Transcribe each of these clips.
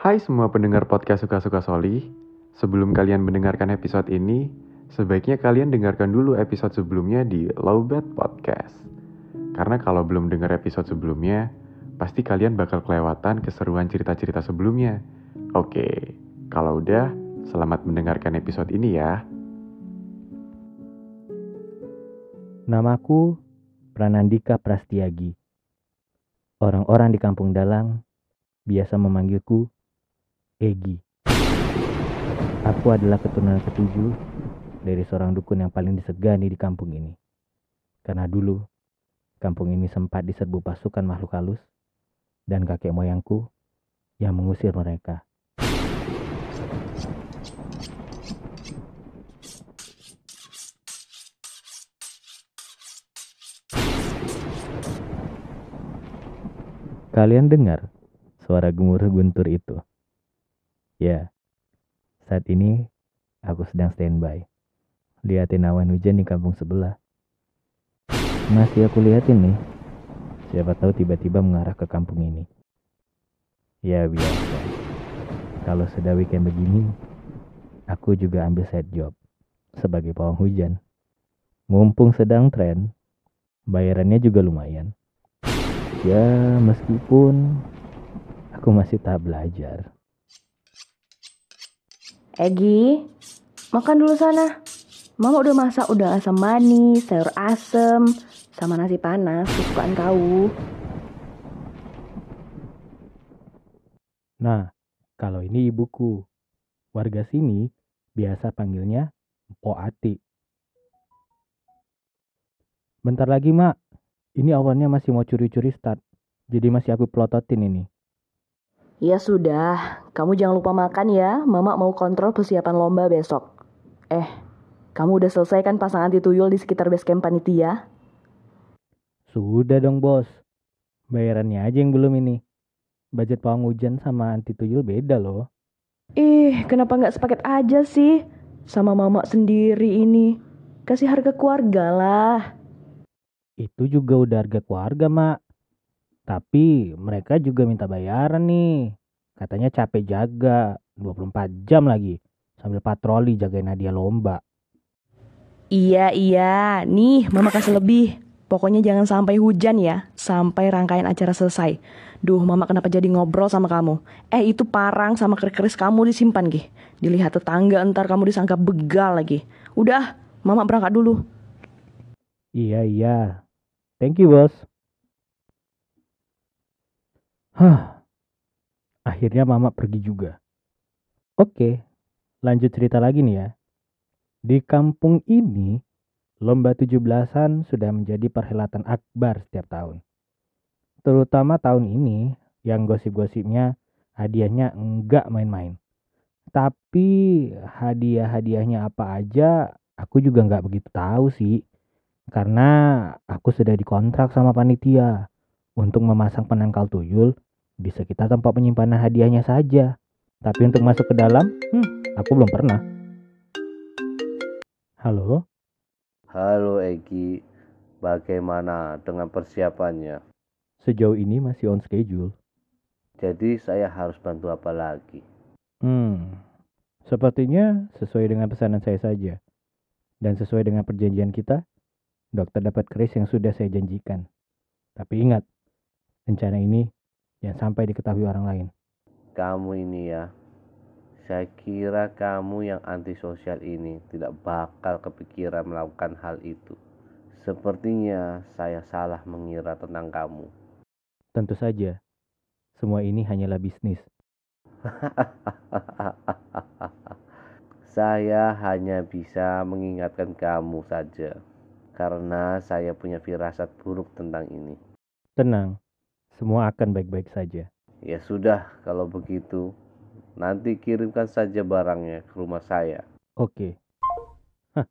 Hai semua pendengar podcast Suka-Suka Soli. Sebelum kalian mendengarkan episode ini, sebaiknya kalian dengarkan dulu episode sebelumnya di Lowbat Podcast. Karena kalau belum dengar episode sebelumnya, pasti kalian bakal kelewatan keseruan cerita-cerita sebelumnya. Oke, kalau udah, selamat mendengarkan episode ini ya. Namaku Pranandika Prastiagi. Orang-orang di kampung Dalang biasa memanggilku Egi. Aku adalah keturunan ketujuh dari seorang dukun yang paling disegani di kampung ini. Karena dulu, kampung ini sempat diserbu pasukan makhluk halus dan kakek moyangku yang mengusir mereka. Kalian dengar suara gemuruh guntur itu? Ya, saat ini aku sedang standby. Lihatin awan hujan di kampung sebelah. Masih aku lihatin nih. Siapa tahu tiba-tiba mengarah ke kampung ini. Ya biasa. Kalau sudah weekend begini, aku juga ambil side job sebagai pawang hujan. Mumpung sedang tren, bayarannya juga lumayan. Ya, meskipun aku masih tahap belajar. Egi, makan dulu sana. Mama udah masak udah asam manis, sayur asem, sama nasi panas kesukaan kau. Nah, kalau ini ibuku. Warga sini biasa panggilnya Mpok Ati. Bentar lagi, Mak. Ini awannya masih mau curi-curi start. Jadi masih aku pelototin ini. Ya sudah, kamu jangan lupa makan ya. Mama mau kontrol persiapan lomba besok. Eh, kamu udah selesai kan pasang anti tuyul di sekitar base camp panitia? Sudah dong, Bos. Bayarannya aja yang belum ini. Budget pawang hujan sama anti tuyul beda loh. Ih, kenapa nggak sepaket aja sih? Sama mama sendiri ini. Kasih harga keluarga lah. Itu juga udah harga keluarga, Mak. Tapi mereka juga minta bayaran nih. Katanya capek jaga, 24 jam lagi. Sambil patroli jagain hadiah lomba. Iya, iya. Nih, mama kasih lebih. Pokoknya jangan sampai hujan ya, sampai rangkaian acara selesai. Duh, mama kenapa jadi ngobrol sama kamu? Eh, itu parang sama keris kamu disimpan, Gih. Dilihat tetangga, ntar kamu disangka begal lagi. Udah, mama berangkat dulu. Iya, iya. Thank you, bos. Hah. Akhirnya mama pergi juga. Oke, lanjut cerita lagi nih ya. Di kampung ini, lomba 17-an sudah menjadi perhelatan akbar setiap tahun. Terutama tahun ini, yang gosip-gosipnya hadiahnya enggak main-main. Tapi hadiah-hadiahnya apa aja, aku juga nggak begitu tahu sih. Karena aku sudah dikontrak sama panitia untuk memasang penangkal tuyul di sekitar tempat penyimpanan hadiahnya saja. Tapi untuk masuk ke dalam, hmm, aku belum pernah. Halo? Halo Egi, bagaimana dengan persiapannya? Sejauh ini masih on schedule. Jadi saya harus bantu apa lagi? Hmm, sepertinya sesuai dengan pesanan saya saja. Dan sesuai dengan perjanjian kita, dokter dapat keris yang sudah saya janjikan. Tapi ingat, rencana ini jangan sampai diketahui orang lain. Kamu ini ya, saya kira kamu yang antisosial ini tidak bakal kepikiran melakukan hal itu. Sepertinya saya salah mengira tentang kamu. Tentu saja, semua ini hanyalah bisnis. saya hanya bisa mengingatkan kamu saja, karena saya punya firasat buruk tentang ini. Tenang, semua akan baik-baik saja. Ya sudah, kalau begitu, nanti kirimkan saja barangnya ke rumah saya. Oke.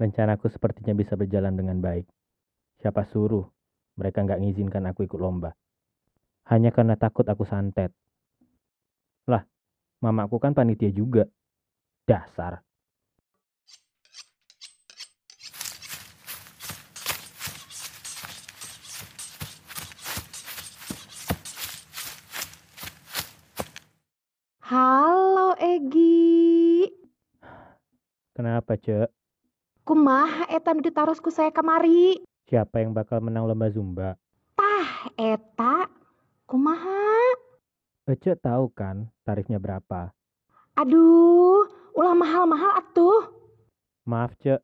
Rencanaku sepertinya bisa berjalan dengan baik. Siapa suruh mereka nggak ngizinkan aku ikut lomba. Hanya karena takut aku santet. Lah, mamaku kan panitia juga. Dasar. Halo Egi. Kenapa, Cek? Kumaha eta nu ditarosku saya kamari? Siapa yang bakal menang lomba Zumba? Tah eta. Kumaha? Ece tahu kan tarifnya berapa? Aduh, ulah mahal-mahal atuh. Maaf, Cek.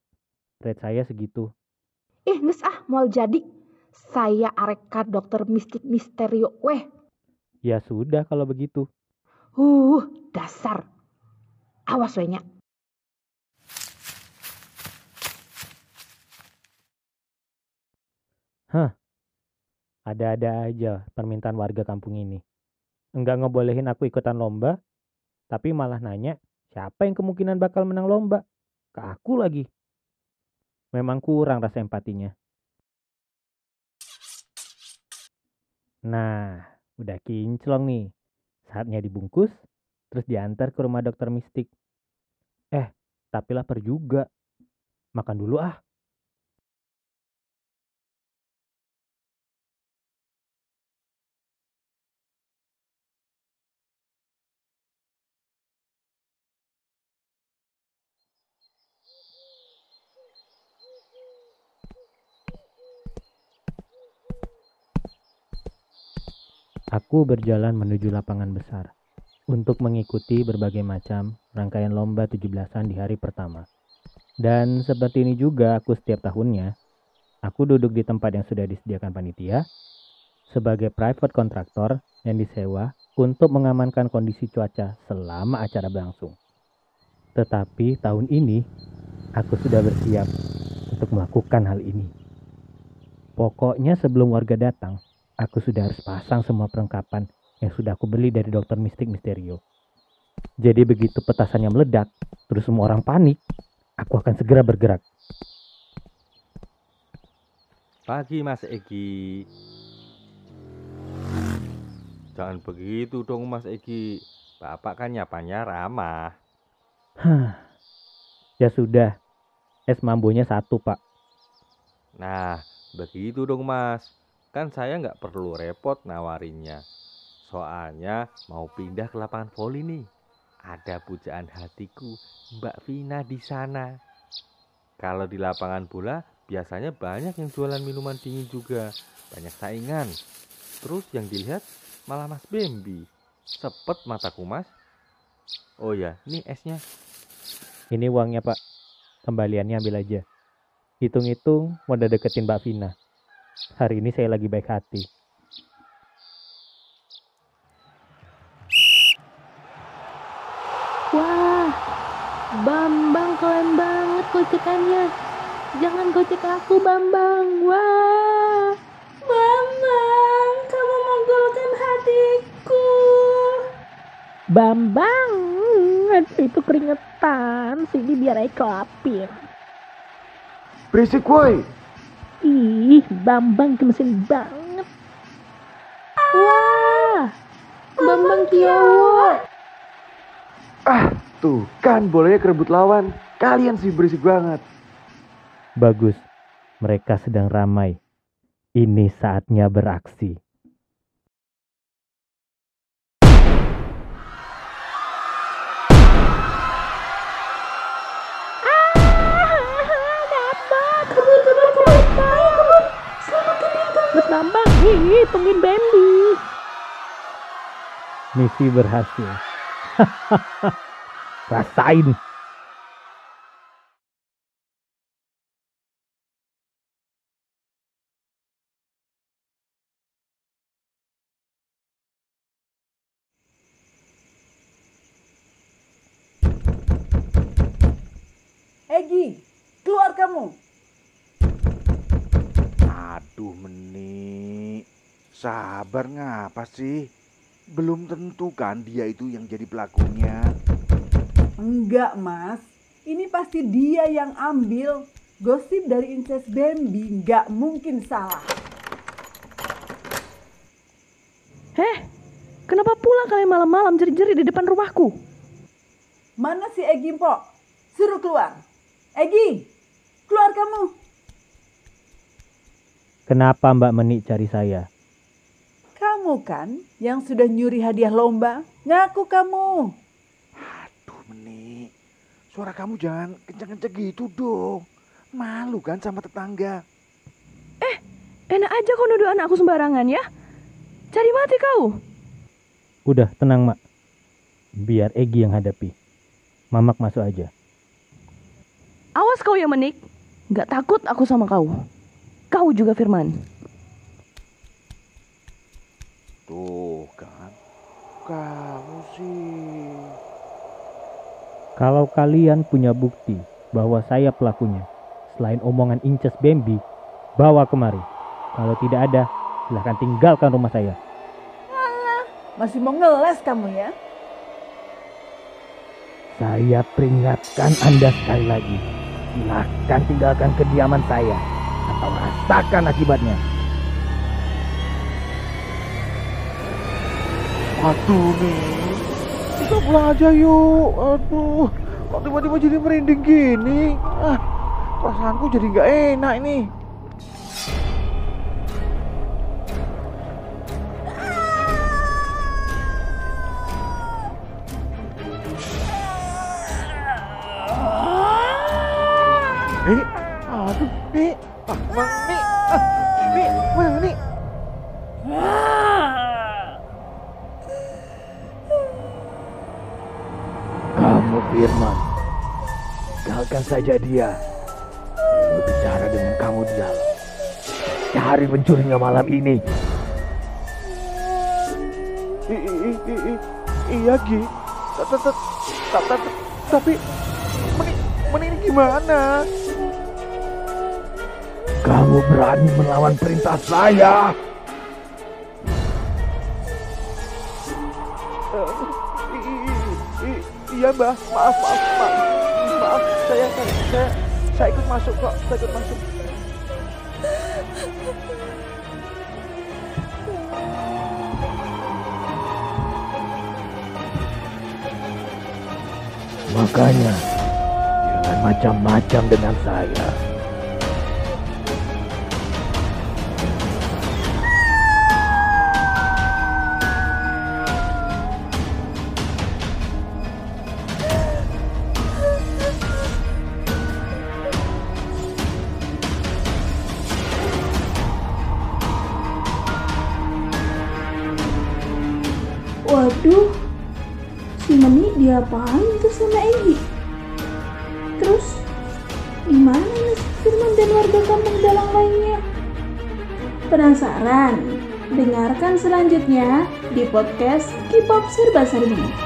Rate saya segitu. Ih, geus ah moal jadi. Saya areka dokter mistik misterio weh. Ya sudah kalau begitu. Huh, dasar. Awas we nya. Ada-ada aja permintaan warga kampung ini. Enggak ngebolehin aku ikutan lomba, tapi malah nanya siapa yang kemungkinan bakal menang lomba. Ke aku lagi. Memang kurang rasa empatinya. Nah, udah kinclong nih. Saatnya dibungkus, terus diantar ke rumah dokter mistik. Eh, tapi lapar juga. Makan dulu ah. Aku berjalan menuju lapangan besar untuk mengikuti berbagai macam rangkaian lomba 17-an di hari pertama. Dan seperti ini juga aku setiap tahunnya, aku duduk di tempat yang sudah disediakan panitia sebagai private kontraktor yang disewa untuk mengamankan kondisi cuaca selama acara berlangsung. Tetapi tahun ini, aku sudah bersiap untuk melakukan hal ini. Pokoknya sebelum warga datang, aku sudah harus pasang semua perlengkapan yang sudah aku beli dari dokter mistik misterio. Jadi begitu petasannya meledak, terus semua orang panik, aku akan segera bergerak. Pagi Mas Egi. Jangan begitu dong Mas Egi. Bapak kan nyapanya ramah. Hah, ya sudah, es mambonya satu pak. Nah, begitu dong Mas. Kan saya nggak perlu repot nawarinnya. Soalnya mau pindah ke lapangan voli nih. Ada pujaan hatiku, Mbak Vina di sana. Kalau di lapangan bola, biasanya banyak yang jualan minuman dingin juga. Banyak saingan. Terus yang dilihat malah Mas Bambi. Sepet mataku Mas. Oh ya, ini esnya. Ini uangnya pak, kembaliannya ambil aja. Hitung-hitung mau deketin Mbak Vina. Hari ini saya lagi baik hati. Wah, Bambang keren banget gocekannya. Jangan gocek aku, Bambang. Wah. Bambang, kamu menggolkan hatiku. Bambang, aduh, itu keringetan. Sini biar aja kelapir. Berisik woi. Ih, Bambang gemesin banget. Wah, Bambang Kiowo. Ah, tuh kan bolanya kerebut lawan. Kalian sih berisik banget. Bagus, mereka sedang ramai. Ini saatnya beraksi. Buat Bambang, ih, tungguin Bambi. Misi berhasil. Rasain. Sabar ngapa sih? Belum tentu kan dia itu yang jadi pelakunya. Enggak, Mas. Ini pasti dia yang ambil. Gosip dari Incest Bambi nggak mungkin salah. Heh, kenapa pula kalian malam-malam jerit-jerit di depan rumahku? Mana si Egi, Mpok? Suruh keluar. Egi, keluar kamu. Kenapa Mbak Menik cari saya? Kamu kan yang sudah nyuri hadiah lomba Ngaku kamu. Aduh, Meni. Suara kamu jangan kenceng-kenceng gitu dong. Malu kan sama tetangga. Enak aja kau nuduh anakku sembarangan ya. Cari mati kau. Udah, tenang, Mak. Biar Egi yang hadapi. Mamak masuk aja. Awas kau ya menik. Gak takut aku sama kau. Kau juga Firman. Tuh kan. Kamu sih. Kalau kalian punya bukti bahwa saya pelakunya, selain omongan Inces Bambi, bawa kemari. Kalau tidak ada, silahkan tinggalkan rumah saya. Masih mau ngeles kamu ya? Saya peringatkan Anda sekali lagi. Silahkan tinggalkan kediaman saya. Atau rasakan akibatnya. Aduh nih. Kita aja yuk. Aduh. Kok tiba-tiba jadi merinding gini? Ah, perasaanku jadi nggak enak ini. Kamu Firman. Tinggalkan saja dia. Berbicara dengan kamu di dalam. Cari pencurinya malam ini. I, i, i, i, i- iya Gi Ta- ta- ta- ta- ta- ta- tapi meni, ini gimana Kamu berani melawan perintah saya. Eh, iya mbah. Maaf maaf maaf maaf saya saya saya, saya ikut masuk kok. Saya ikut masuk. Makanya jangan macam-macam dengan saya. Si Meni diapain tuh sama Egi? Terus, gimana nasib Firman dan warga kampung dalang lainnya? Penasaran? Dengarkan selanjutnya di podcast K-pop Serba Serbi.